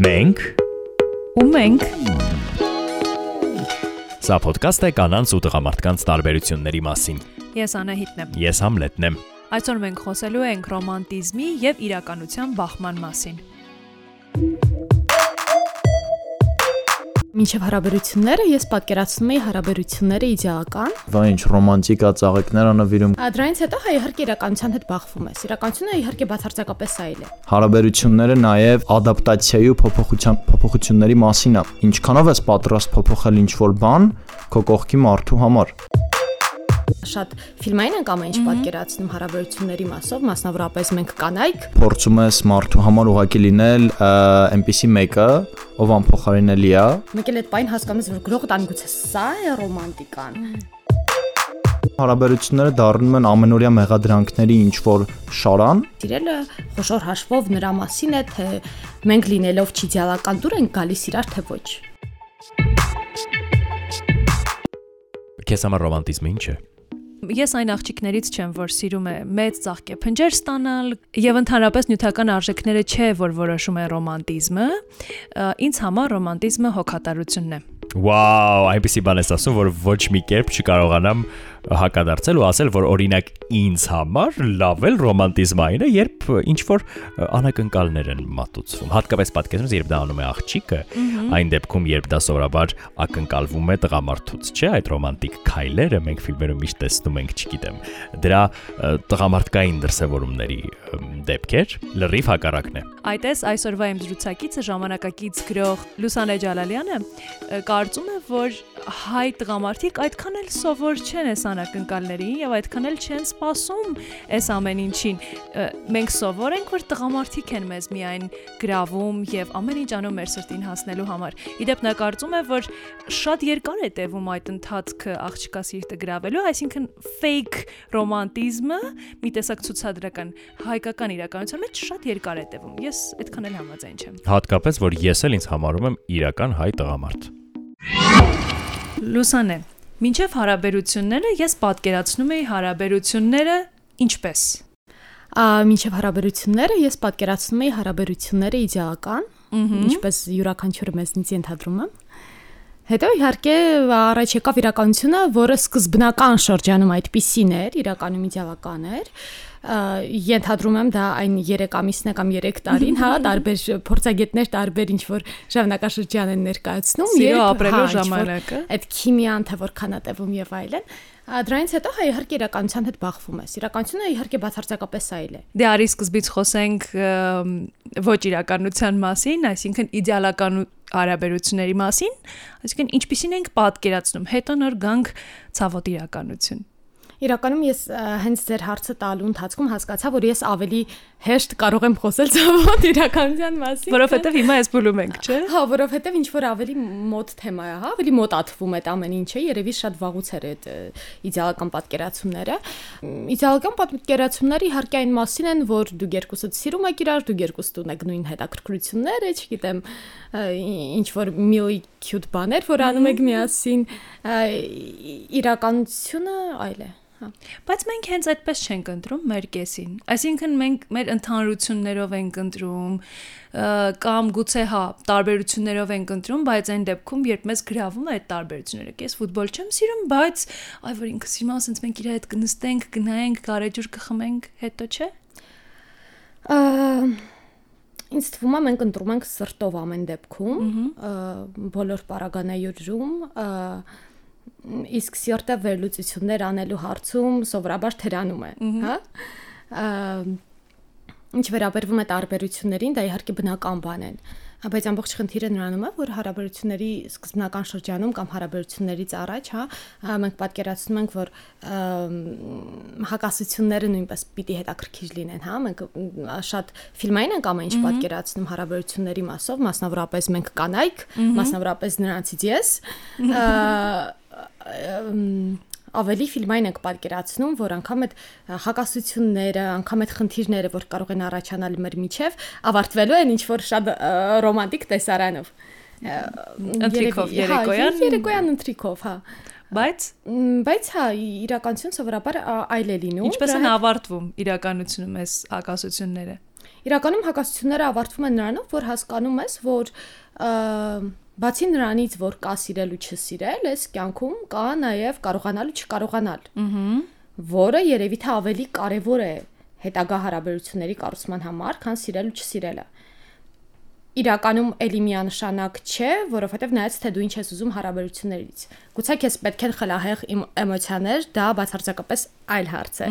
Մենք ու մենք Սա ոդկաստ է կանանց ու տղամարդկանց տարբերությունների մասին։ ես Անահիտն եմ։ Ես Համլետն եմ։ Այսօր մենք խոսելու ենք ռոմանտիզմի եւ իրականության բախման մասին։ Մինչև հարաբերությունները ես պատկերացնում եի հարաբերությունները իդեալական։ Վա ինչ ռոմանտիկա ծաղիկներ անավիրում։ Ա, Դրանից հետո հա իհարկե իրականության հետ բախվում ես։ Իրականությունը իհարկե բացարձակապես այլ է։ Հարաբերությունները նաև ադապտացիայի ու փոփոխության փոփոխությունների մասին է։ Ինչքանով ես պատրաստ փոփոխել ինչ-որ բան քո կողքի մարդու համար։ Շատ ֆիլմային ենք ամեն ինչ պատկերացնում հարաբերությունների մասով, մասնավորապես մենք կանայք։ Փորձում ես մարդու համար ուղակի լինել այնպիսի մեկը, ով անփոխարինելի է։ Մեկ էլ այդ պայն հասկանում ես, որ գրողը տան գուցե սա է ռոմանտիկան։ Հարաբերությունները դառնում են ամենօրյա մեղադրանքների ինչ-որ շարան, Սիրելը խոշոր հաշվով նրա մասին է, թե մենք լինելով չիդեալական դուր ենք գալիս իրար թե ոչ։ Քեզ համար ռոմանտիզմը ինչ է։ Ես այն աղջիկներից չեմ, որ սիրում է մեծ ծաղկե փնջեր ստանալ եւ ընդհանրապես նյութական արժեքները չէ, որ որոշում է ռոմանտիզմը։ Ինձ համար ռոմանտիզմը հոգատարությունն է։ Վաու, այնպեսի բան ես ասում, որ ոչ մի կերպ չկարողանամ հակադարձել ու ասել, որ օրինակ ինձ համար լավ էլ ռոմանտիզմը այն է, երբ ինչ որ անակնկալներ են մատուցվում։ Հատկապես պատկերացնես, երբ դա անում է աղջիկը, այն դեպքում, երբ դա սովորաբար ակնկալվում է տղամարդուց, չէ, այդ ռոմանտիկ քայլերը մենք ֆիլմերում միշտ տեսնում ենք, չգիտեմ։ Դրա տղամարդկային դրսևորումների դեպքեր լրիվ հակառակն է։ Այդպես այսօրվա իմ զրուցակիցը ժամանակակից գրող Լուսանե Ջալալյանը կարծում է, որ հայ տղամարդիկ այդքան էլ սովոր չեն այս այդքան ակնկալներին եւ այդքան էլ չեն սպասում այս ամեն ինչին։ Մենք սովոր ենք, որ տղամարդիկ են մեզ միայն գրավում եւ ամեն ինչ անում մեր սրտին հասնելու համար։ Իդեպ նա կարծում է, որ շատ երկար է տևում այդ ընթացքը աղջկա սիրտը գրավելու, այսինքն fake ռոմանտիզմը մի տեսակ ցուցադրական հայկական իրականության մեջ շատ երկար է տևում։ Ես այդքան էլ համաձայն չեմ։ Հատկապես որ ես էլ ինձ համարում եմ իրական հայ տղամարդ։ Լուսանե, մինչև հարաբերությունները ես պատկերացնում էի հարաբերությունները ինչպես։ Ա մինչև հարաբերությունները ես պատկերացնում էի հարաբերությունները իդեալական, ինչպես յուրաքանչյուրը մեզնից ենթադրում եմ։ Հետո իհարկե առաջ եկավ իրականությունը, որը սկզբնական շրջանում այդպիսին էր, իրականում իդեալական էր։ Ա, Ենթադրում եմ դա այն 3 ամիսն է կամ 3 տարին, հա, տարբեր փորձագետներ տարբեր ինչ որ ժամանակաշրջան են ներկայացնում, երբ, ապրելու հա, ժամանակը։ այդ քիմիան թե որքան է տևում եւ այլն։ Դրանից հետո հա իհարկե իրականության հետ բախվում ես։ Իրականությունը իհարկե բացարձակապես այլ է։ Դե արի սկզբից խոսենք ոչ իրականության մասին, այսինքն իդեալական ու հարաբերությունների մասին, այսինքն ինչպիսին ենք պատկերացնում, հետո նոր գանք ցավոտ իրականություն։ Իրականում ես հենց ձեր հարցը տալու ընթացքում հասկացա, որ ես ավելի հեշտ կարող եմ խոսել ցավոտ իրականության մասին։ Որովհետև հիմա ես բուլում ենք, չէ՞։ Հա, որովհետև ինչ որ ավելի մոտ թեմա է, հա, ավելի մոտ ատվում այդ ամեն ինչը, երևի շատ վաղուց էր այդ իդեալական պատկերացումները։ Իդեալական պատկերացումները իհարկե այն մասին են, որ դուք երկուսդ սիրում եք իրար, դուք երկուսդ ունեք նույն հետաքրքրությունները, չգիտեմ, ինչ որ միլի cute բաներ, որ անում եք միասին, իրականությունը այլ է։ Հա։ Բայց մենք հենց այդպես չենք ընտրում մեր կեսին։ Այսինքն մենք մեր ընդհանրություններով ենք ընտրում կամ գուցե հա տարբերություններով ենք ընտրում, բայց այն դեպքում, երբ մեզ գրավում է այդ տարբերությունները, ես ֆուտբոլ չեմ սիրում, բայց այ որ ինքը սիրում է, ասենց մենք իր հետ կնստենք, գնայենք, գարեջուր կխմենք, հետո չէ։ Ինձ թվում է մենք ընտրում ենք սրտով ամեն դեպքում, բոլոր պարագանայուրում, ա, իսկ սիրտը վերլուծություններ անելու հարցում սովորաբար թերանում է, հա։ Ա, Ինչ վերաբերվում է տարբերություններին, դա իհարկե բնական բան են։ Հա, բայց ամբողջ խնդիրը նրանում է, որ հարաբերությունների սկզբնական շրջանում կամ հարաբերություններից առաջ, հա, մենք պատկերացնում ենք, որ հակասությունները նույնպես պիտի հետաքրքիր լինեն, հա, մենք շատ ֆիլմային ենք ամեն ինչ պատկերացնում հարաբերությունների մասով, մասնավորապես մենք կանայք, մասնավորապես նրանցից ես, ավելի ֆիլմային ենք պատկերացնում, որ անգամ այդ հակասությունները, անգամ այդ խնդիրները, որ կարող են առաջանալ մեր միջև, ավարտվելու են ինչ որ շատ ռոմանտիկ տեսարանով։ երևի- հա, երեկոյան։ երեկոյան ընթրիքով, հա։ Բայց Բայց հա, իրականություն սովորաբար այլ է լինում։ ինչպես են ավարտվում իրականությունում այս հակասությունները։ Իրականում հակասությունները ավարտվում են նրանով, որ հասկանում ես, որ բացի նրանից, որ կա սիրել ու չսիրել, այս կյանքում կա նաև կարողանալ ու չկարողանալ։ Ահա որը երևի թե ավելի կարևոր է հետագա հարաբերությունների կառուցման համար, քան սիրել ու չսիրելը իրականում էլի միանշանակ չէ, որովհետև նայած թե դու ինչ ես ուզում հարաբերություններից։ Գուցե քեզ պետք են խլահեղ էմոցիաներ, դա բացարձակապես այլ հարց է։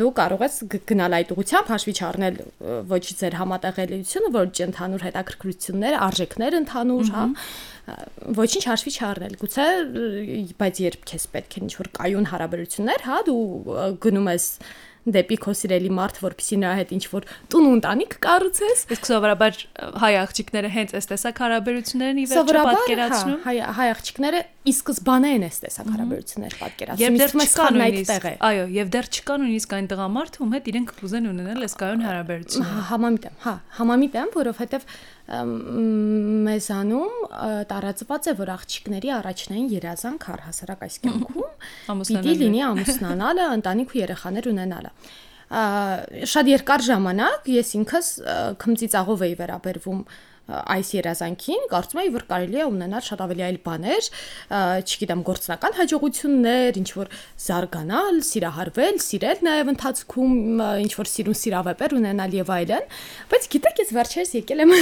Դու կարող ես գնալ այդ ուղությամբ հաշվի չառնել ոչ ձեր համատեղելիությունը, ոչ ընդհանուր հետաքրքրություններ, արժեքներ ընդհանուր, հա ոչինչ հաշվի չառնել։ Գուցե բայց երբ քեզ պետք է ինչ-որ կայուն հարաբերություններ, հա, դու գնում ես դեպի քո սիրելի մարդ, որպեսի նրա հետ ինչ որ տուն ու ընտանիք կառուցես։ Իսկ սովորաբար հայ աղջիկները հենց այս տեսակ հարաբերություններն ի վերջո պատկերացնում։ Հայ հայ աղջիկները ի սկզբանե են այս տեսակ հարաբերություններ պատկերացնում։ Եվ դեռ այդտեղ է։ Այո, եւ դեռ չկան նույնիսկ այն տղամարդ, ում հետ իրենք կուզեն ունենալ այս կայուն հարաբերություններ։ Համամիտ եմ, հա, համամիտ եմ, որովհետեւ մեզանում տարածված է որ աղջիկների առաջնային երազանք առհասարակ այս կյանքում պիտի լինի ամուսնանալը, ընտանիք ու երեխաներ ունենալը շատ երկար ժամանակ ես ինքս քմծիծաղով էի վերաբերվում այս երազանքին, կարծում եմ, որ կարելի է ունենալ շատ ավելի այլ բաներ, չգիտեմ, գործնական հաջողություններ, ինչ որ զարգանալ, սիրահարվել, սիրել նաև ընթացքում, ինչ որ սիրուն սիրավեպեր ունենալ եւ այլն, բայց գիտեք, ես վերջերս եկել եմ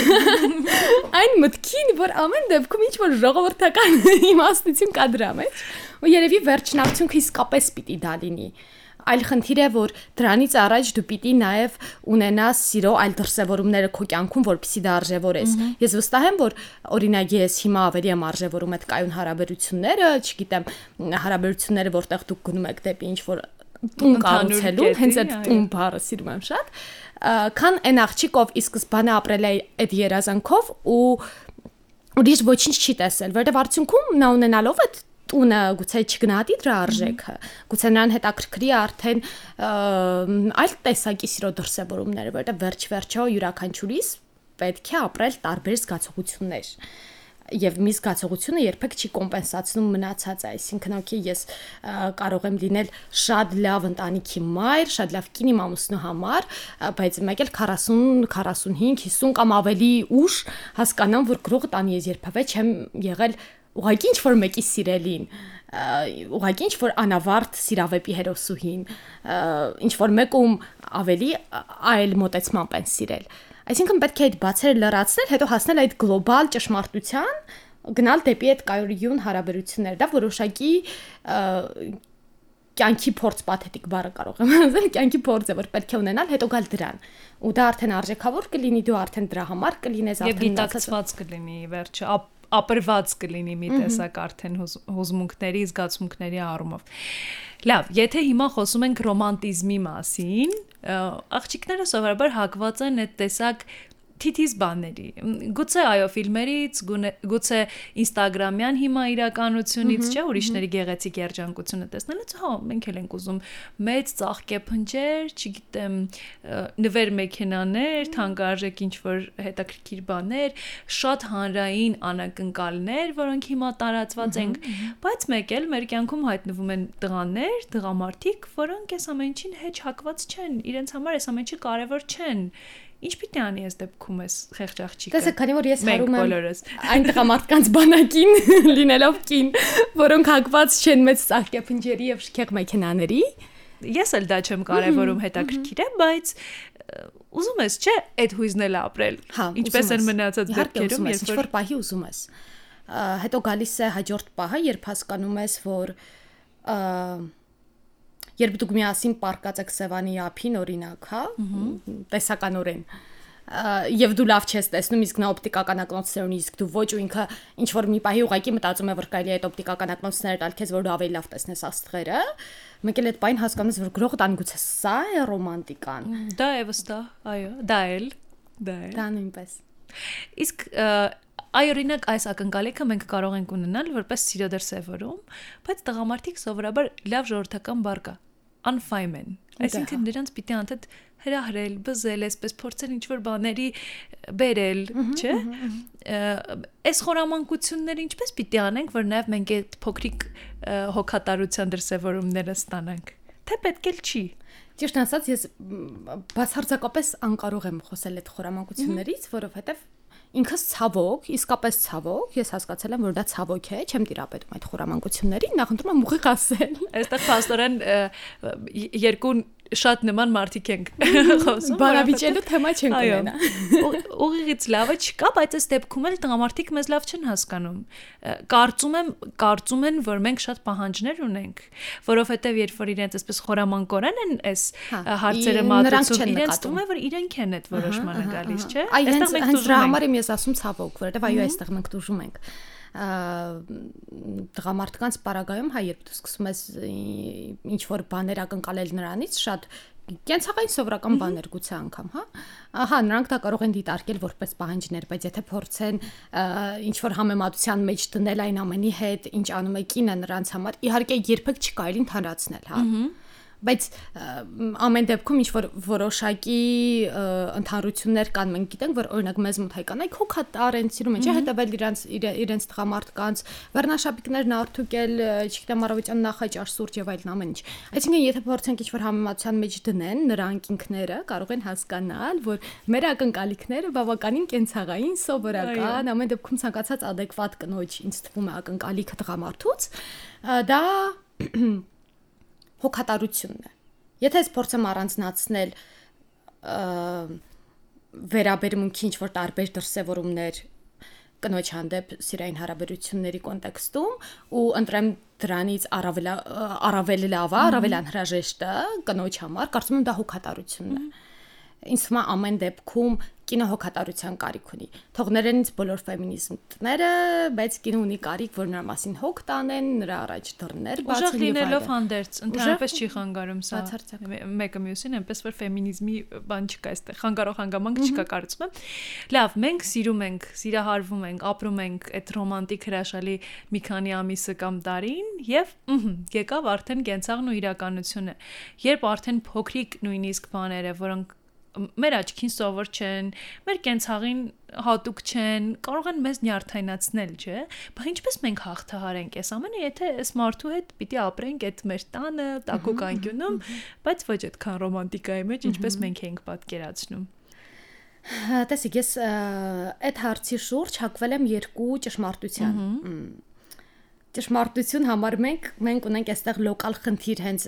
այն մտքին, որ ամեն դեպքում ինչ որ ժողովրդական իմաստություն կա դրա մեջ, ու երևի վերջնարդյունքը իսկապես պիտի դա լինի այլ խնդիր է, որ դրանից առաջ դու պիտի նաև ունենաս սիրո այլ դրսևորումները քո կյանքում, որpիսի դա արժևորես։ Ես վստահ եմ, որ օրինակ ես հիմա ավելի եմ արժևորում այդ կայուն հարաբերությունները, չգիտեմ, հարաբերությունները, որտեղ դուք գնում եք դեպի ինչ որ տուն կառուցելու, հենց այդ տուն բառը սիրում եմ շատ, քան այն աղջիկով ի սկզբանե ապրել է այդ երազանքով ու ուրիշ ոչինչ չի տեսել, որտեղ արդյունքում նա ունենալով այդ տունը գուցե չգնահատի դրա արժեքը, գուցե նրան հետաքրքրի արդեն այլ տեսակի սիրո դրսևորումները, որովհետև վերջ-վերջո յուրաքանչյուրիս պետք է ապրել տարբեր զգացողություններ եւ մի զգացողությունը երբեք չի կոմպենսացնում մնացածը, այսինքն օքեյ ես կարող եմ լինել շատ լավ ընտանիքի մայր, շատ լավ կինի մամուսնու համար, բայց մեկ էլ 40, 45, 50 կամ ավելի ուշ հասկանամ, որ գրողը տանի ես երբևէ չեմ եղել ուղղակի ինչ որ մեկի սիրելին ուղղակի ինչ որ անավարտ սիրավեպի հերոսուհին ինչ որ մեկում ավելի այլ մոտեցմամբ են սիրել այսինքն պետք է այդ բացերը լրացնել հետո հասնել այդ գլոբալ ճշմարտության գնալ դեպի այդ կայորիուն հարաբերություններ դա որոշակի կյանքի փորձ պաթետիկ բառը կարող եմ ասել, կյանքի փորձը, որ պետք է ունենալ, հետո գալ դրան։ Ու դա արդեն արժեքավոր կլինի, դու արդեն դրա համար կլինես արդեն գիտակցված կլինի վերջը, ապրված կլինի մի տեսակ արդեն հուզմունքների, զգացմունքների առումով։ Լավ, եթե հիմա խոսում ենք ռոմանտիզմի մասին, աղջիկները սովորաբար հակված են այդ տեսակ թիթիզ բաների։ Գուցե այո, ֆիլմերից, գուցե Instagram-յան հիմա իրականությունից, չէ, ուրիշների գեղեցիկ երջանկությունը տեսնելուց, հա, մենք էլ ենք ուզում մեծ ծաղկե փնջեր, չգիտեմ, նվեր մեքենաներ, թանկարժեք ինչ որ հետաքրքիր բաներ, շատ հանրային անակնկալներ, որոնք հիմա տարածված են, բայց մեկ էլ մեր կյանքում հայտնվում են տղաներ, տղամարդիկ, որոնք այս ամեն ինչին հեչ հակված չեն, իրենց համար այս ամեն ինչը կարևոր չեն Ինչ պիտի անի այս դեպքում էս խեղճ աղջիկը։ Տեսեք, քանի որ ես հարում եմ այն տղամարդկանց բանակին լինելով կին, որոնք հակված չեն մեծ սահկեփնջերի եւ շքեղ մեքենաների, ես էլ դա չեմ կարևորում հետաքրքիր է, բայց ուզում ես, չէ, այդ հույզն էլ ապրել։ հա, Ինչպես են մնացած դեպքերում, երբ որ պահի ուզում ես։ Հետո գալիս է հաջորդ պահը, երբ հասկանում ես, որ երբ դուք միասին պարկած եք Սևանի ափին օրինակ, հա, տեսականորեն եւ դու լավ չես տեսնում իսկ նա օպտիկական ակնոցներ ունի իսկ դու ոչ ու ինքը ինչ որ մի պահի ուղակի մտածում է որ կարելի է այդ օպտիկական ակնոցները տալ քեզ որ դու ավելի լավ տեսնես աստղերը մեկ էլ այդ պայն հասկանաս որ գրողը տան գուցե սա է ռոմանտիկան դա է վստահ այո դա էլ դա է դա նույնպես իսկ Այ օրինակ այս ակնկալիքը մենք կարող ենք ունենալ որպես սիրո դրսևորում, բայց տղամարդիկ սովորաբար լավ ժողովրդական բառ կա անֆայմեն։ Այսինքն նրանց պիտի անդադ հրահրել, բզել, այսպես փորձել ինչ որ բաների բերել, չէ՞։ Այս խորամանկությունները ինչպես պիտի անենք, որ նաև մենք այդ փոքրիկ հոգատարության դրսևորումները ստանանք։ Թե պետք էլ չի։ Ճիշտ ասած, ես բացարձակապես անկարող եմ խոսել այդ խորամանկություններից, որովհետև ինքս ցավոք, իսկապես ցավոք, ես հասկացել եմ, որ դա ցավոք է, չեմ տիրապետում այդ խորամանկություններին, նախընտրում եմ ուղիղ ասել։ Այստեղ ը, երկու շատ նման մարդիկ ենք խոսում։ Բարավիճելու թեմա չենք ունենա։ Ու- Ուղիղից լավը չկա, բայց այս դեպքում էլ տղամարդիկ մեզ լավ չեն հասկանում։ Կարծում եմ, կարծում են, որ մենք շատ պահանջներ ունենք, որովհետև երբ որ իրենց այսպես խորամանկորեն են այս Հա, հարցերը մատուցում, իրենց թվում է, որ իրենք են այդ որոշմանը գալիս, չէ։ Այստեղ մենք հենց տուժում դրա ենք։ համար եմ ես ասում ցավոք, որովհետև այո, այստեղ մենք դժում ենք տղամարդկանց պարագայում հա երբ դու սկսում ես ինչ որ բաներ ակնկալել նրանից շատ կենցաղային սովորական բաներ գուցե անգամ, հա։ Ահա, նրանք դա կարող են դիտարկել որպես պահանջներ, բայց եթե փորձեն ինչ որ համեմատության մեջ դնել այն ամենի հետ, ինչ անում է կինը նրանց համար, իհարկե երբեք չկարելի ընդհանրացնել, հա բայց ամեն դեպքում ինչ որ որոշակի ընդհանրություններ կան մենք գիտենք որ օրինակ մեզ մոտ հայկանայք հոգատար են սիրում են չէ հետևել իրանց իրա- իրենց տղամարդկանց վերնաշապիկներն արտուկել ը, չգիտեմ առավոտյան նախաճաշ սուրճ եւ այլն ամեն ինչ այսինքն եթե փորձենք ինչ որ համեմատության մեջ դնեն նրանք ինքները կարող են հասկանալ որ մեր ակնկալիքները բավականին կենցաղային սովորական ամեն դեպքում ցանկացած adekvat կնոջ ինձ թվում է ակնկալիքը տղամարդուց դա հոգատարությունն է։ Եթե ես փորձեմ առանձնացնել վերաբերմունքի ինչ որ տարբեր դրսևորումներ կնոջ հանդեպ սիրային հարաբերությունների կոնտեքստում ու ընտրեմ դրանից առավել առավել լավը, առավել անհրաժեշտը կնոջ համար, կարծում եմ դա հոգատարությունն է։ Ինձ թվում է ամեն դեպքում կինը հոգատարության կարիք ունի։ Թող ներենից բոլոր ֆեմինիզմները, բայց կինը ունի կարիք, որ նրա մասին հոգ տանեն, նրա առաջ դռներ Ուժեղ բացեն եւ լինելով հանդերձ, ընդհանրապես չի խանգարում սա։ Մեկը մյուսին, այնպես որ ֆեմինիզմի բան չկա այստեղ, խանգարող հանգամանք չկա կարծում եմ։ Լավ, մենք սիրում ենք, սիրահարվում ենք, ապրում ենք այդ ռոմանտիկ հրաշալի մի քանի ամիսը կամ տարին եւ ըհը, եկավ արդեն կենցաղն ու իրականությունը։ Երբ արդեն փոքրիկ նույնիսկ բաները, որոնք մեր աչքին սովոր չեն, մեր կենցաղին հատուկ չեն, կարող են մեզ նյարդայնացնել, չէ՞։ Բայց ինչպես մենք հաղթահարենք այս ամենը, եթե այս մարդու հետ պիտի ապրենք այդ մեր տանը, տակուկ անկյունում, բայց ոչ այդքան ռոմանտիկայի մեջ, ինչպես մենք ենք պատկերացնում։ Տեսեք, ես այդ հարցի շուրջ հակվել եմ երկու ճշմարտության։ Ճշմարտություն համար մենք մենք ունենք այստեղ լոկալ խնդիր հենց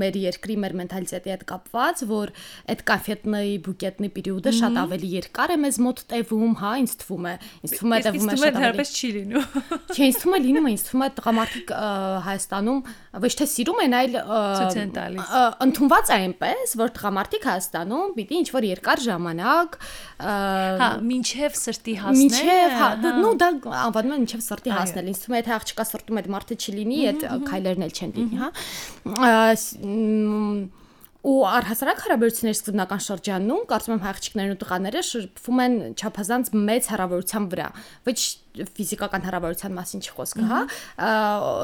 մեր երկրի մեր մենթալիտետի հետ կապված, որ այդ կաֆետնի բուկետնի պերիոդը շատ ավելի երկար է մեզ մոտ տևում, հա, ինձ թվում է։ Ինձ թվում է տևում է շատ ավելի։ դեռպես չի լինում։ Չէ, ինձ թվում է լինում ինձ թվում է տղամարդիկ Հայաստանում ոչ թե սիրում են, այլ Ցույց են տալիս։ ա, ընդունված է այնպես, որ տղամարդիկ Հայաստանում պիտի ինչ որ երկար ժամանակ Հա, մինչև սրտի հասնել։ Մինչև հա, նո դա անվանում են մինչև սրտի հասնել։ Ինձ թվում է եթե աղջկա սրտում այդ մարդը չլինի, այդ քայլերն էլ չեն լինի, հա։ ու առհասարակ հարաբերությունների սկզբնական շրջանում կարծում եմ աղջիկներն ու տղաները շփվում են չափազանց մեծ հարաբերության վրա, ոչ ֆիզիկական հարաբերության մասին չի խոսքը, հա։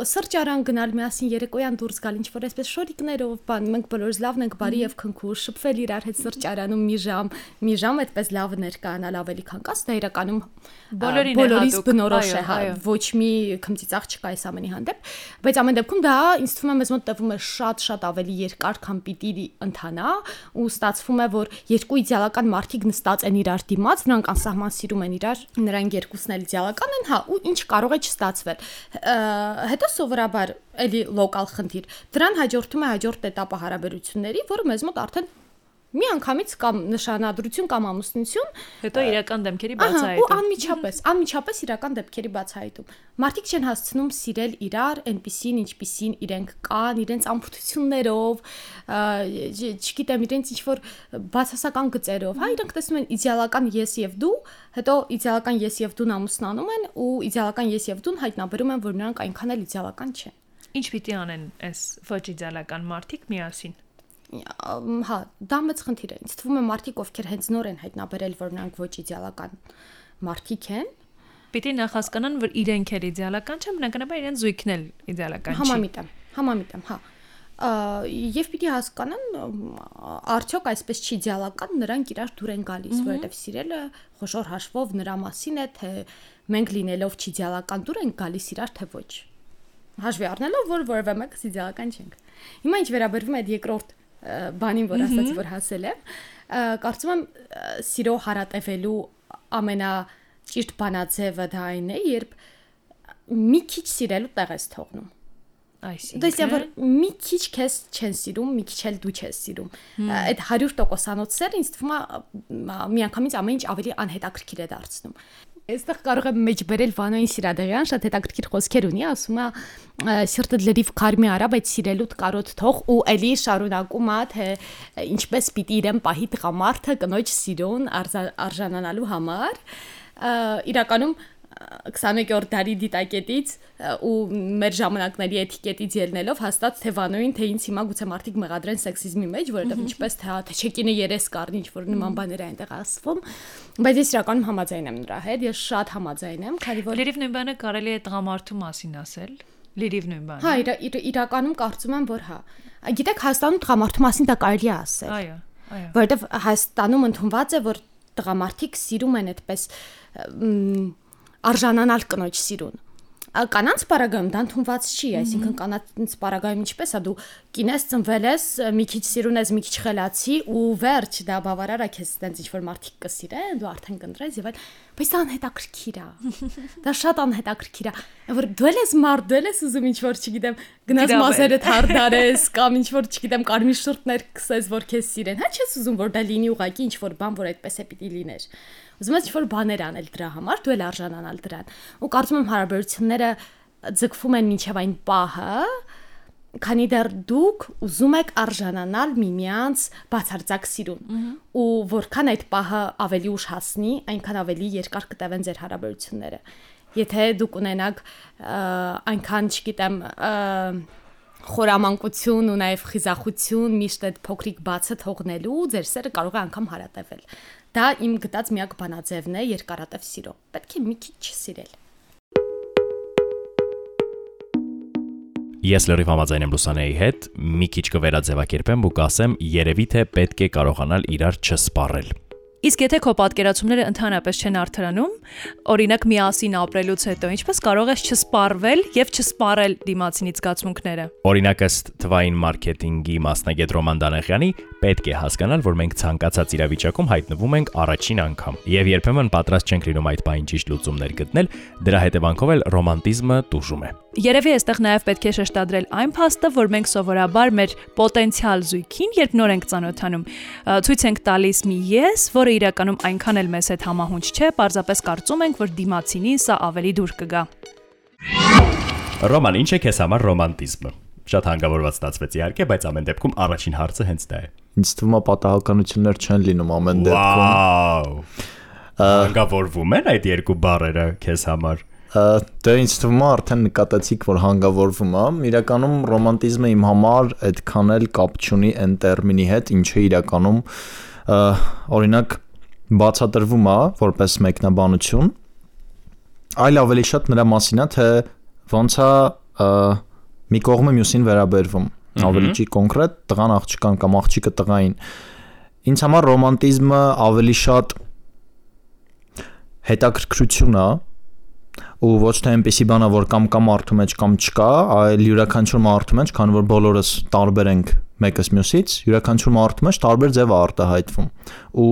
Սրճարան գնալ միասին երեկոյան դուրս գալ ինչ որ այսպես շորիկներով, բան, մենք բոլորս լավն ենք, բարի եւ քնքուշ, շփվել իրար հետ սրճարանում մի ժամ, մի ժամ այդպես լավ ներկայանալ ավելի քան կաս, դա իրականում Բոլորին բոլորիս բնորոշ է, հա, ոչ մի քմծիծաղ չկա այս ամենի հանդեպ, բայց ամեն դեպքում դա ինձ թվում է մեզ մոտ տևում է շատ-շատ ավելի երկար, քան պիտի ընթանա, ու ստացվում է, որ երկու իդեալական մարդիկ նստած են իրար դիմաց, նրանք անսահման սիրում են իրար, նրանք երկուսն էլ իդեալական իրավական են, հա, ու ինչ կարող է չստացվել։ Հետո սովորաբար էլի լոկալ խնդիր։ Դրան հաջորդում է հաջորդ էտապը հարաբերությունների, որը մեզ մոտ արդեն մի անգամից կամ նշանադրություն կամ ամուսնություն Հետո իրական դեմքերի Ահա, ու բացահայտում։ անմիջապես, անմիջապես իրական դեպքերի բացահայտում։ Մարդիկ չեն հասցնում սիրել իրար այնպիսին, ինչպիսին իրենք կան, իրենց ամփոփություններով, ա, չ- չգիտեմ, իրենց ինչ որ բացասական գծերով, հա, իրենք տեսնում են իդեալական ես եւ դու, հետո իդեալական ես եւ դուն ամուսնանում են ու իդեալական ես եւ դուն հայտնաբերում են, որ նրանք այնքան էլ իդեալական չեն։ Ինչ պիտի անեն այս ոչ իդեալական մարդիկ միասին։ Հա, դա մեծ խնդիր է։ Ինձ թվում է մարդիկ, ովքեր հենց նոր են հայտնաբերել, որ նրանք ոչ իդեալական մարդիկ են, Պիտի նախ հասկանան, որ իրենք էլ իդեալական չեն, բնականաբար իրենց զույգն էլ իդեալական չի։ Համամիտ եմ, համամիտ եմ, հա։ Եվ պիտի հասկանան արդյոք այսպես չի իդեալական նրանք իրար դուր են գալիս, որովհետև սիրելը խոշոր հաշվով նրա մասին է, թե մենք լինելով չի իդեալական դուր ենք գալիս իրար թե ոչ։ Հաշվի առնելով, որ որևէ մեկս իդեալական չենք։ Հիմա ինչ վերաբերվում է այդ երկրորդ բանին, որ ասացի, որ հասել եմ։ Կարծում եմ սիրո հարատևելու ամենա ճիշտ բանաձևը դա այն է, երբ մի քիչ սիրելու տեղ ես թողնում։ Այսինքն Դες որ մի քիչ քեզ չեն սիրում, մի քիչ էլ դու չես սիրում։ Այդ 100%-անոց սերը ինձ թվում է միանգամից ամեն ինչ ավելի անհետաքրքիր է դարձնում։ Այստեղ կարող եմ մեջ բերել Վանոյին Սիրադեղյան, շատ հետաքրքիր խոսքեր ունի, ասում է սիրտը լրիվ քարմի արա, բայց սիրելուդ կարոտ թող ու էլի շարունակում է թե ինչպես պիտի իրեն պահի տղամարդը կնոջ սիրուն արժանանալու համար։ Իրականում 21-րդ դարի դիտակետից ու մեր ժամանակների էթիկետից ելնելով հաստատ թե Վանոին թե ինձ հիմա գուցե մարդիկ մեղադրեն սեքսիզմի մեջ, որովհետև ինչպես թե թե չեկինը երես կառնի, ինչ որ նման բաներ այնտեղ ասվում, բայց ես իրականում համաձայն եմ նրա հետ, ես շատ համաձայն եմ, քանի որ Լրիվ նույն բանը կարելի է տղամարդու մասին ասել։ Լրիվ նույն բանը։ Հա, իր, իր, իրականում կարծում եմ, որ հա։ Գիտեք, Հայաստանում տղամարդու մասին դա կարելի է ասել։ Այո, այո։ Որովհետև Հայաստանում ընդունված է, որ տղամարդիկ սիրում են այդպես արժանանալ կնոջ սիրուն կանանց պարագայում դա ընդունված չի, այսինքն կանանց պարագայում ինչպես է դու կինես ծնվել ես, մի քիչ սիրուն ես, մի քիչ խելացի ու վերջ դա բավարար է քեզ տենց ինչ որ մարդիկ կսիրեն, դու արդեն կընտրես եւ այլ, բայց դա անհետաքրքիր է։ Դա շատ անհետաքրքիր է, որ դու ես մարդ, դու ես ուզում ինչ որ չգիտեմ, գնաս մազերը թարդարես կամ ինչ որ չգիտեմ կարմիր շուրթներ կսես, որ քեզ սիրեն։ Հա չես ուզում որ դա լինի ուղակի ինչ որ բան, որ այդպես է պիտի լիներ ուզում ես ինչ-որ բաներ անել դրա համար, դու էլ արժանանալ դրան։ Ու կարծում եմ հարաբերությունները ձգվում են մինչև այն պահը, քանի դեռ դուք ուզում եք արժանանալ միմյանց բացարձակ սիրուն ու որքան այդ պահը ավելի ուշ հասնի, այնքան ավելի երկար կտևեն ձեր հարաբերությունները։ Եթե դուք ունենաք այնքան, չգիտեմ, խորամանկություն ու նաև խիզախություն միշտ այդ փոքրիկ բացը թողնելու ձեր սերը կարող է անգամ հարատևել։ Դա իմ գտած միակ բանաձևն է երկարատև սիրո։ Պետք է մի քիչ սիրել։ Ես լրիվ համաձայն եմ Լուսանեի հետ, մի քիչ կվերաձևակերպեմ ու կասեմ, երևի թե պետք է կարողանալ իրար չսպառել։ Իսկ եթե քո պատկերացումները ընդհանրապես չեն արդարանում, օրինակ միասին ապրելուց հետո, ինչպես կարող ես չսպառվել եւ չսպառել դիմացինի զգացմունքները։ Օրինակ ըստ թվային մարքեթինգի մասնագետ Ռոման Դանեղյանի, պետք է հասկանալ, որ մենք ցանկացած իրավիճակում հայտնվում ենք առաջին անգամ եւ երբեմն պատրաստ չենք լինում այդ բային ճիշտ լուծումներ գտնել, դրա հետևանքով էլ ռոմանտիզմը տուժում է։ Երևի այստեղ նաև պետք է շեշտադրել այն փաստը, որ մենք սովորաբար մեր պոտենցիալ զույգին, երբ նոր ենք ծանոթանում, ցույց ենք տալիս մի ես, որը իրականում այնքան էլ մեզ հետ համահունչ չէ, պարզապես կարծում ենք, որ դիմացինին սա ավելի դուր կգա։ Ռոման, ինչ է քեզ համար ռոմանտիզմը։ Շատ հանգավորված ստացվեց իհարկե, բայց ամեն դեպքում առաջին հարցը հենց դա է։ Ինձ թվում է պատահականություններ չեն լինում ամեն դեպքում։ Վաու։ Հանգավորվում են այդ երկու բառերը քեզ համար։ Դե ինձ թվում է արդեն նկատեցիք, որ հանգավորվում է։ Իրականում ռոմանտիզմը իմ համար այդքան էլ կապ չունի այն տերմինի հետ, ինչը իրականում օրինակ բացատրվում է որպես մեկնաբանություն, այլ ավելի շատ նրա մասին է, թե ոնց է մի կողմը մյուսին վերաբերվում։ Ավելի ճի կոնկրետ տղան աղջկան կամ աղջիկը տղային։ Ինձ համար ռոմանտիզմը ավելի շատ հետաքրքրություն է, ու ոչ թե այնպեսի բան է, որ կամ կամ մարդու մեջ կամ չկա, այլ յուրաքանչյուր մարդու մեջ, քանի որ բոլորս տարբեր ենք մեկս մյուսից, յուրաքանչյուր մարդու մեջ տարբեր ձև է արտահայտվում։ Ու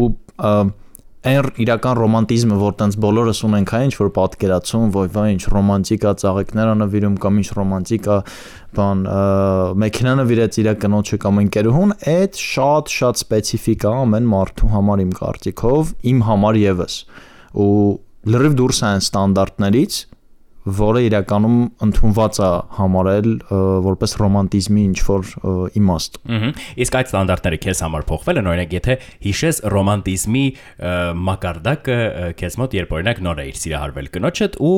այն իրական ռոմանտիզմը, որ տենց բոլորս ունենք, հա, ինչ որ պատկերացում, որ վայ ինչ ռոմանտիկա ծաղիկներ անվիրում կամ ինչ ռոմանտիկա բան, մեքենա նվիրեց իր կնոջը կամ ընկերուհուն, այդ շատ-շատ սպეციფიկ է ամեն մարդու համար իմ կարծիքով, իմ համար եւս։ Ու լրիվ դուրս է այն ստանդարտներից, որը իրականում ընդունված է համարել որպես ռոմանտիզմի ինչ որ իմաստ։ Ահա։ Իսկ այդ ստանդարտները քեզ համար փոխվել են, օրինակ, եթե հիշես ռոմանտիզմի մակարդակը քեզ մոտ երբ օրինակ նոր էիր սիրահարվել կնոջդ ու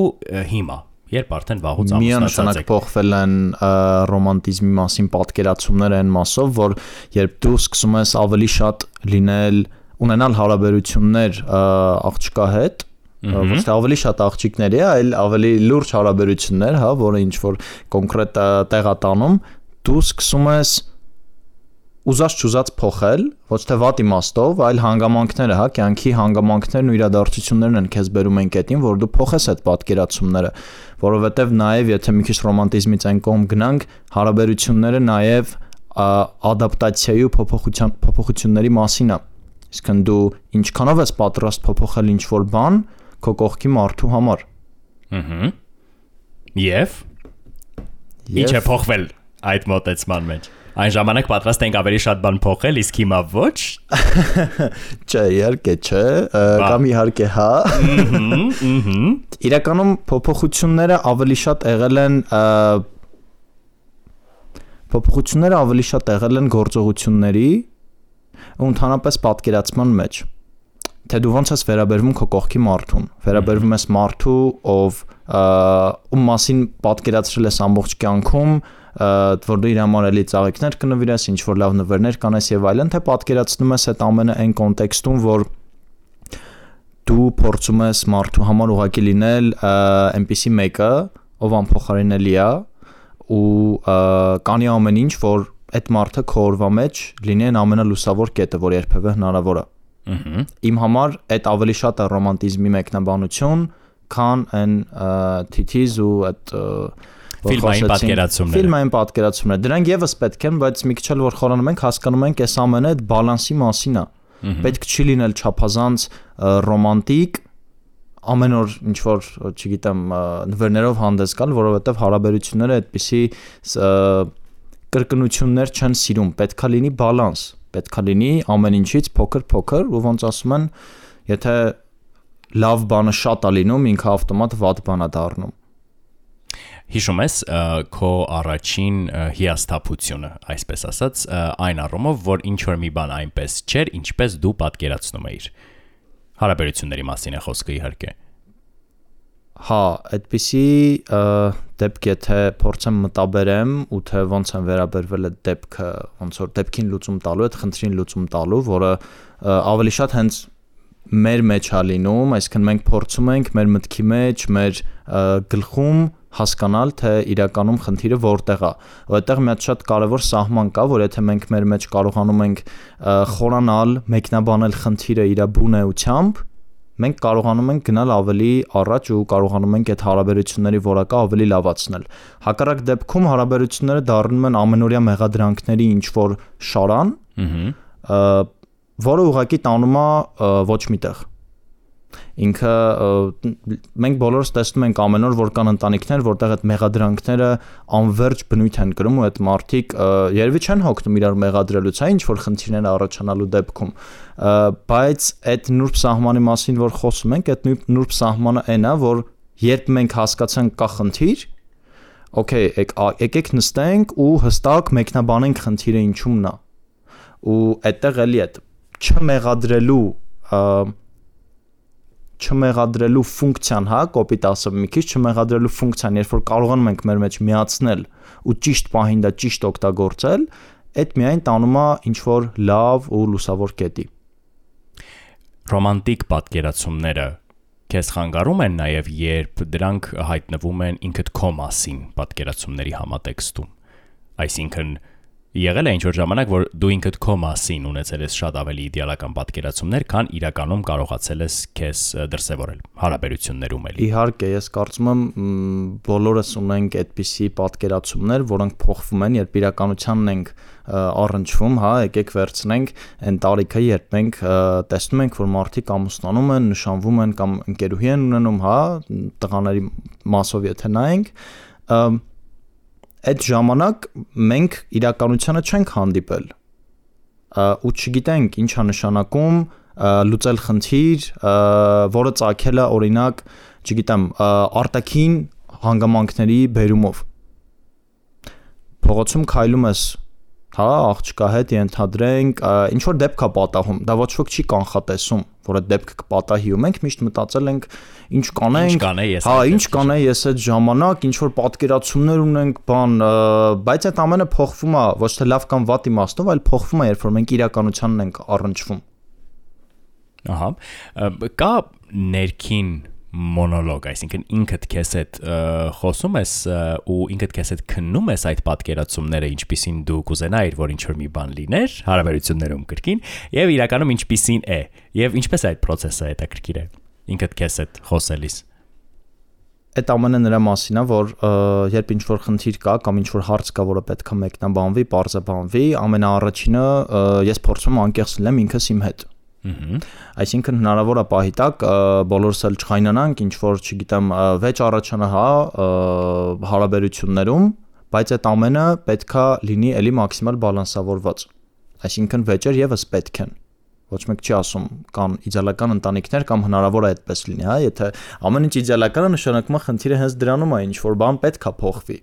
հիմա երբ արդեն վաղուց ամուսնացած եք փոխվել են ռոմանտիզմի մասին պատկերացումները այն մասով, որ երբ դու սկսում ես ավելի շատ լինել ունենալ հարաբերություններ աղջկա հետ, ոչ թե ավելի շատ աղջիկների, այլ ավելի լուրջ հարաբերություններ, հա, որը ինչ որ կոնկրետ տեղ է տանում, դու սկսում ես ուզած ճուզած փոխել, ոչ թե վատ իմաստով, այլ հանգամանքները, հա, կյանքի հանգամանքներն ու իրադարձություններն են քեզ բերում են կետին, որ դու փոխես այդ պատկերացումները, որովհետև նաև եթե մի քիչ ռոմանտիզմից այն կողմ գնանք, հարաբերությունները նաև ադապտացիայի ու փոփոխության փոփոխությունների մասին է։ Իսկն դու ինչքանով ես պատրաստ փոփոխել ինչ-որ բան քո կողքի մարդու համար։ Ահա։ Եվ ինչ է փոխվել այդ մոտեցման մեջ։ Այն ժամանակ պատրաստ ենք ավելի շատ բան փոխել, իսկ հիմա ոչ։ Չէ, իհարկե չէ, կամ իհարկե հա։ Իրականում փոփոխությունները ավելի շատ եղել են փոփոխությունները ավելի շատ եղել են գործողությունների ու ընդհանրապես պատկերացման մեջ թե դու ոնց ես վերաբերվում քո կողքի մարդուն վերաբերվում ես մարդու ով ում մասին պատկերացրել ես ամբողջ կյանքում որ դու իր համար էլի ծաղիկներ կնվիրես ինչ որ լավ նվերներ կանես եւ այլն թե պատկերացնում ես այդ ամենը այն կոնտեքստում որ դու փորձում ես մարդու համար ուղակի լինել այնպիսի մեկը ով անփոխարինելի է ու կանի ամեն ինչ, որ այդ մարդը քո օրվա մեջ լինի այն ամենալուսավոր կետը, որ երբևէ հնարավոր է։ Ահա։ Իմ համար այդ ավելի շատ է ռոմանտիզմի մեկնաբանություն, քան այն թիթիզ ու այդ ֆիլմային պատկերացումները։ Ֆիլմային պատկերացումները։ Դրանք եւս պետք են, բայց մի քիչ էլ որ խորանում ենք, հասկանում ենք, այս ամենը այդ բալանսի մասին է։ Պետք չի լինել չափազանց ռոմանտիկ, ամեն օր ինչ որ, չգիտեմ, նվերներով հանդես գալ, որովհետև հարաբերությունները այդպիսի կրկնություններ չեն սիրում, պետքա լինի բալանս, պետքա լինի ամեն ինչից փոքր-փոքր ու ոնց ասում են, եթե լավ բանը շատ է լինում, ինքը ավտոմատ վատ բան է դառնում։ Հիշում ես քո առաջին հիասթափությունը, այսպես ասած, այն առումով, որ ինչ որ մի բան այնպես չէր, ինչպես դու պատկերացնում էիր հարաբերությունների մասին է խոսքը իհարկե։ Հա, այդպիսի դեպք եթե փորձեմ մտաբերեմ ու թե ոնց են վերաբերվել այդ դեպքը, ոնց որ դեպքին լուծում տալու, այդ խնդրին լուծում տալու, որը ավելի շատ հենց մեր մեջ է լինում, այսինքն մենք փորձում ենք մեր մտքի մեջ, մեր գլխում հասկանալ, թե իրականում խնդիրը որտեղ է։ Որտեղ մի հատ շատ կարևոր սահման կա, որ եթե մենք մեր մեջ կարողանում ենք խորանալ, մեկնաբանել խնդիրը իր բունեությամբ, մենք կարողանում ենք գնալ ավելի առաջ ու կարողանում ենք այդ հարաբերությունների որակը ավելի լավացնել։ Հակառակ դեպքում հարաբերությունները դառնում են ամենօրյա մեղադրանքների ինչ որ շարան, որը ուղղակի տանում է ոչ միտեղ ինքը մենք բոլորս տեսնում ենք ամեն օր որ կան ընտանիքներ, որտեղ այդ մեղադրանքները անverջ բնույթ են կրում ու այդ մարդիկ երևի չեն հոգնում իրար մեղադրելուց, այն ինչ որ խնդիրներ առաջանալու դեպքում, բայց այդ նուրբ սահմանի մասին որ խոսում ենք, այդ նուրբ սահմանը այն է, որ երբ մենք հասկացանք կա խնդիր, օքեյ, եկեք նստենք ու հստակ մեկնաբանենք խնդիրը ինչումն է։ Ու այդտեղ էլի այդ չմեղադրելու չմեղադրելու ֆունկցիան, հա, կոպիտ ասեմ մի քիչ չմեղադրելու ֆունկցիան, երբ որ կարողանում ենք մեր մեջ միացնել ու ճիշտ պահին դա ճիշտ օգտագործել, այդ միայն տանում է ինչ որ լավ ու լուսավոր կետի։ Ռոմանտիկ պատկերացումները քեզ խանգարում են նաև երբ դրանք հայտնվում են ինքդ քո մասին պատկերացումների համատեքստում։ Այսինքն եղել է ինչ որ ժամանակ, որ դու ինքդ քո մասին ունեցել ես շատ ավելի իդեալական պատկերացումներ, քան իրականում կարողացել ես քեզ դրսևորել հարաբերություններում էլի։ Իհարկե, ես կարծում եմ բոլորս ունենք այդպիսի պատկերացումներ, որոնք փոխվում են, երբ իրականությանն ենք առնչվում, հա, եկեք վերցնենք այն տարիքը, երբ մենք տեսնում ենք, որ մարդիկ ամուսնանում են, նշանվում են կամ ընկերուհի են ունենում, հա, տղաների մասով եթե նայենք, այդ ժամանակ մենք իրականությանը չենք հանդիպել ու չգիտենք ինչա նշանակում լուծել խնդիր, որը ցակել է օրինակ, չգիտեմ, արտաքին հանգամանքների բերումով։ Փողոցում քայլում ես հա, աղջկա հետ ենթադրենք, ինչ որ դեպք է պատահում, դա ոչ ոք չի կանխատեսում, որ այդ դեպքը կպատահի ու մենք միշտ մտածել ենք ինչ կանենք, ինչ կանե ես։ Հա, ինչ կանե ես այդ ժամանակ, ինչ որ պատկերացումներ ունենք, բան, բայց այդ ամենը փոխվում է, ոչ թե լավ կամ վատ իմաստով, այլ փոխվում է, երբ որ մենք իրականությանն ենք առնչվում։ Ահա։ Կա ներքին մոնոլոգ, այսինքն ինքդ քեզ հետ խոսում ես ու ինքդ քեզ հետ քննում ես այդ պատկերացումները, ինչպիսին դու կուզենայիր, որ ինչ որ մի բան լիներ հարաբերություններում կրկին, եւ իրականում ինչպիսին է, եւ ինչպես այդ process-ը հետաքրքիր է ինքդ քեզ հետ խոսելիս։ այդ ամենը նրա մասին է, որ երբ ինչ որ խնդիր կա կամ ինչ որ հարց կա, որը պետք է մեկնաբանվի, բարձաբանվի, ամենաառաջինը ես փորձում անկեղծ լինեմ ինքս իմ հետ։ Այսինքն հնարավոր է պահի տակ բոլորս էլ չխայնանանք, ինչ որ, չգիտեմ, վեճ առաջանա հա հարաբերություններում, բայց այդ ամենը պետքա լինի էլի մաքսիմալ բալանսավորված։ Այսինքն վեճեր եւս պետք են ոչ մեկ չի ասում կան իդեալական ընտանիքներ կամ հնարավոր է այդպես լինի, հա, եթե ամեն ինչ իդեալական է, նշանակում է խնդիրը հենց դրանում է, ինչ որ բան պետք է փոխվի։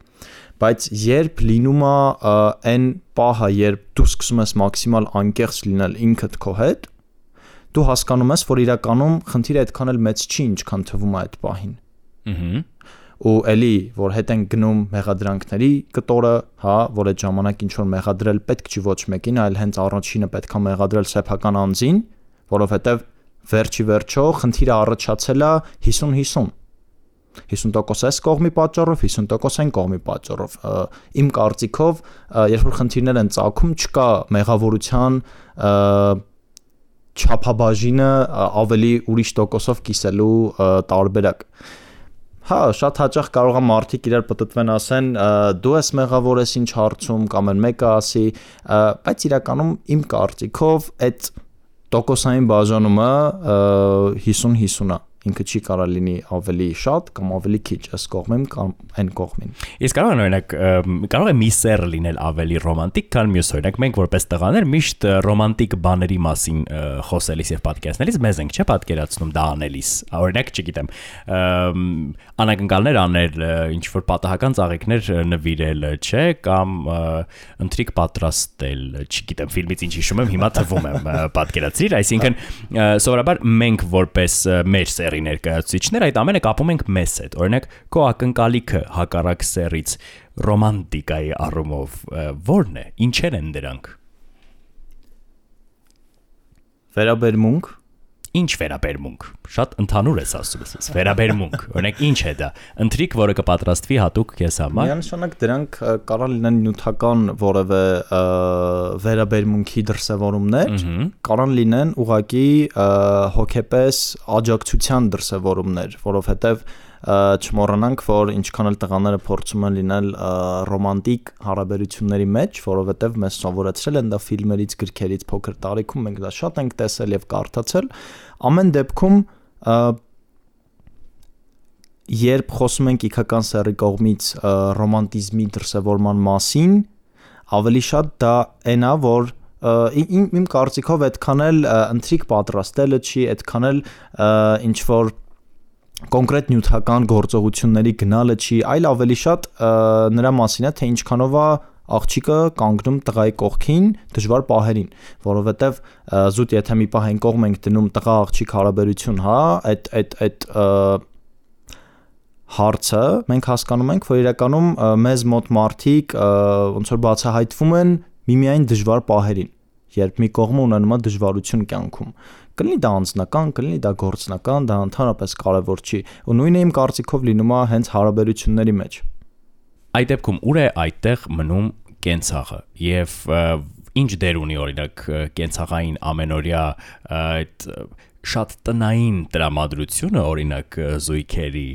Բայց երբ լինում է այն պահը, երբ դու սկսում ես մաքսիմալ անկեղծ լինել ինքդ քո հետ, դու հասկանում ես, որ իրականում խնդիրը այդքան էլ մեծ չի, ինչքան թվում է այդ պահին։ Ահա ու էլի որ հետ են գնում մեղադրանքների կտորը, հա, որ այդ ժամանակ ինչ որ մեղադրել պետք չի ոչ մեկին, այլ հենց առաջինը պետքա մեղադրել սեփական անձին, որովհետև վերջի վերջո խնդիրը առաջացել է 50-50 50% այս կողմի պատճառով, 50% այն կողմի պատճառով։ Իմ կարծիքով, երբ որ խնդիրներ են ցակում, չկա մեղավորության չափաբաժինը ավելի ուրիշ տոկոսով կիսելու տարբերակ։ Հա, շատ հաճախ կարող է մարդիկ իրար պատտվեն ասեն, դու ես մեղավոր ես ինչ հարցում կամ են մեկը ասի, բայց իրականում իմ կարծիքով այդ տոկոսային բաժանումը 50-50 է ինքը չի կարա լինի ավելի շատ կամ ավելի քիչ այս կողմին կամ այն կողմին։ Իսկ կարող է օրինակ կարող է մի սեր լինել ավելի ռոմանտիկ, քան մյուս օրինակ մենք որպես տղաներ միշտ ռոմանտիկ բաների մասին խոսելիս եւ պատկերացնելիս մեզ ենք չէ պատկերացնում դա անելիս։ Օրինակ, չգիտեմ, անակնկալներ անել, ինչ որ պատահական ծաղիկներ նվիրել, չէ, կամ ընտրիկ պատրաստել, չգիտեմ, ֆիլմից ինչ հիշում եմ, հիմա թվում եմ պատկերացրիր, այսինքն սովորաբար մենք որպես մեր սեր սերի ներկայացուցիչներ այդ ամենը կապում ենք մեզ հետ։ Օրինակ, քո ակնկալիքը հակառակ սերից ռոմանտիկայի առումով ո՞րն է։ Ինչեր են դրանք։ Վերաբերմունք ինչ վերաբերմունք։ Շատ ընդհանուր ես ասում ես։ Վերաբերմունք։ Օրինակ ինչ է դա։ Ընտրիկ, որը կպատրաստվի հատուկ քեզ համար։ Միանշանակ դրանք կարող լինեն նյութական որևէ վերաբերմունքի դրսևորումներ, կարող լինեն ուղակի հոգեպես աջակցության դրսևորումներ, որովհետև չմոռանանք, որ ինչքան էլ տղաները փորձում են լինել ռոմանտիկ հարաբերությունների մեջ, որովհետև մեզ սովորեցրել են դա ֆիլմերից, գրքերից փոքր տարիքում մենք դա շատ ենք տեսել եւ կարդացել, ամեն դեպքում երբ խոսում ենք իքական սերի կողմից ռոմանտիզմի դրսևորման մասին, ավելի շատ դա այնա, որ իմ իմ կարծիքով այդքան էլ ընտրիկ պատրաստելը չի, այդքան էլ ինչ որ կոնկրետ նյութական գործողությունների գնալը չի, այլ ավելի շատ նրա մասին է, թե ինչքանով է աղջիկը կանգնում տղայի կողքին դժվար պահերին, որովհետև զուտ եթե մի պահ այն կողմ ենք դնում տղա աղջիկ հարաբերություն, հա, այդ այդ այդ հարցը մենք հասկանում ենք, որ իրականում մեզ մոտ մարդիկ ոնց որ բացահայտվում են միմիայն դժվար պահերին, երբ մի կողմը ունենում է դժվարություն կյանքում կլինի դա անձնական, կլինի դա գործնական, դա ընդհանրապես կարևոր չի։ Ու նույնը իմ կարծիքով լինում է հենց հարաբերությունների մեջ։ Այդ դեպքում ուր է այդտեղ մնում կենցաղը եւ ինչ դեր ունի օրինակ կենցաղային ամենօրյա այդ շատ տնային տրամադրությունը օրինակ զույգերի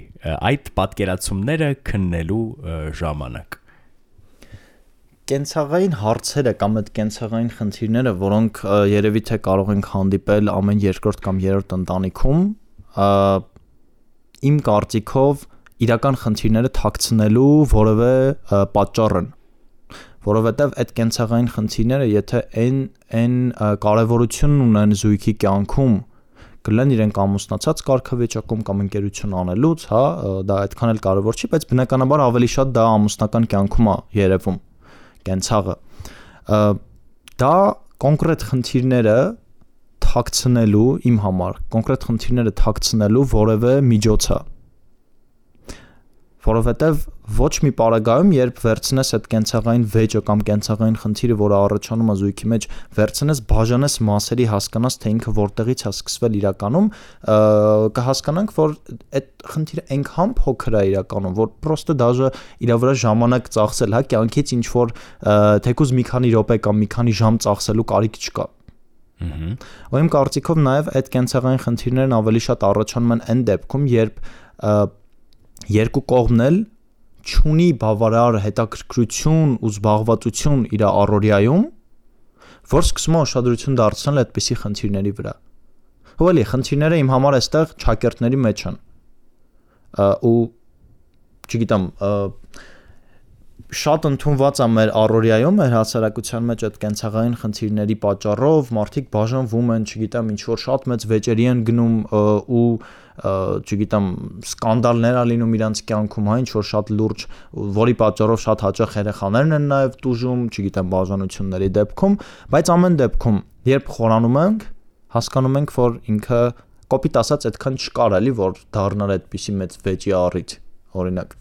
այդ պատկերացումները քննելու ժամանակ կենցաղային հարցերը կամ այդ կենցաղային խնդիրները, որոնք երևի թե կարող ենք հանդիպել ամեն երկրորդ կամ երրորդ ընտանիքում, իմ կարծիքով իրական խնդիրները թաքցնելու որևէ պատճառ են որովհետև այդ կենցաղային խնդիրները եթե այն այն կարևորություն ունեն զույգի կյանքում կլեն իրենք ամուսնացած կարգավիճակում կամ ընկերություն անելուց, հա, դա այդքան էլ կարևոր չի, բայց բնականաբար ավելի շատ դա ամուսնական կյանքում է երևում կենցաղը դա կոնկրետ խնդիրները թաքցնելու իմ համար կոնկրետ խնդիրները թաքցնելու որևէ միջոց է որովհետև ոչ մի պարագայում, երբ վերցնես այդ կենցաղային վեճը կամ կենցաղային խնդիրը, որը առաջանում է զույգի մեջ, վերցնես բաժանես մասերի, հասկանաս, թե ինքը որտեղից է սկսվել իրականում, կհասկանանք, որ այդ խնդիրը այնքան փոքր է իրականում, որ պրոստը դաժե իր վրա ժամանակ ծախսել, հա, կյանքից ինչ որ թեկուզ մի քանի րոպե կամ մի քանի ժամ ծախսելու կարիք չկա։ Ահա։ Ու իմ կարծիքով նաև այդ կենցաղային խնդիրներն ավելի շատ առաջանում են այն դեպքում, երբ երկու կողմն էլ ճունի բավարար հետաքրքրություն ու զբաղվածություն իր առօրյայում, որ սկսում է ուշադրություն դարձնել այդպիսի խնդիրների վրա։ Հովելի խնդիրները իմ համար այստեղ ճակերտների մեջ են։ ու չգիտեմ, շատ ընդունված է մեր առօրյայում, մեր հասարակության մեջ այդ կենցաղային խնդիրների պատճառով մարդիկ բաժանվում են, չգիտեմ, ինչ որ շատ մեծ վեճերի են գնում ու չգիտեմ, սկանդալներ ա լինում իրանց կյանքում, հա, ինչ որ շատ լուրջ, որի պատճառով շատ հաճախ երեխաներն են նաև տուժում, չգիտեմ, բաժանությունների դեպքում, բայց ամեն դեպքում, երբ խորանում ենք, հասկանում ենք, որ ինքը կոպիտ ասած այդքան չկար էլի, որ դառնար այդպիսի մեծ վեճի առիթ, օրինակ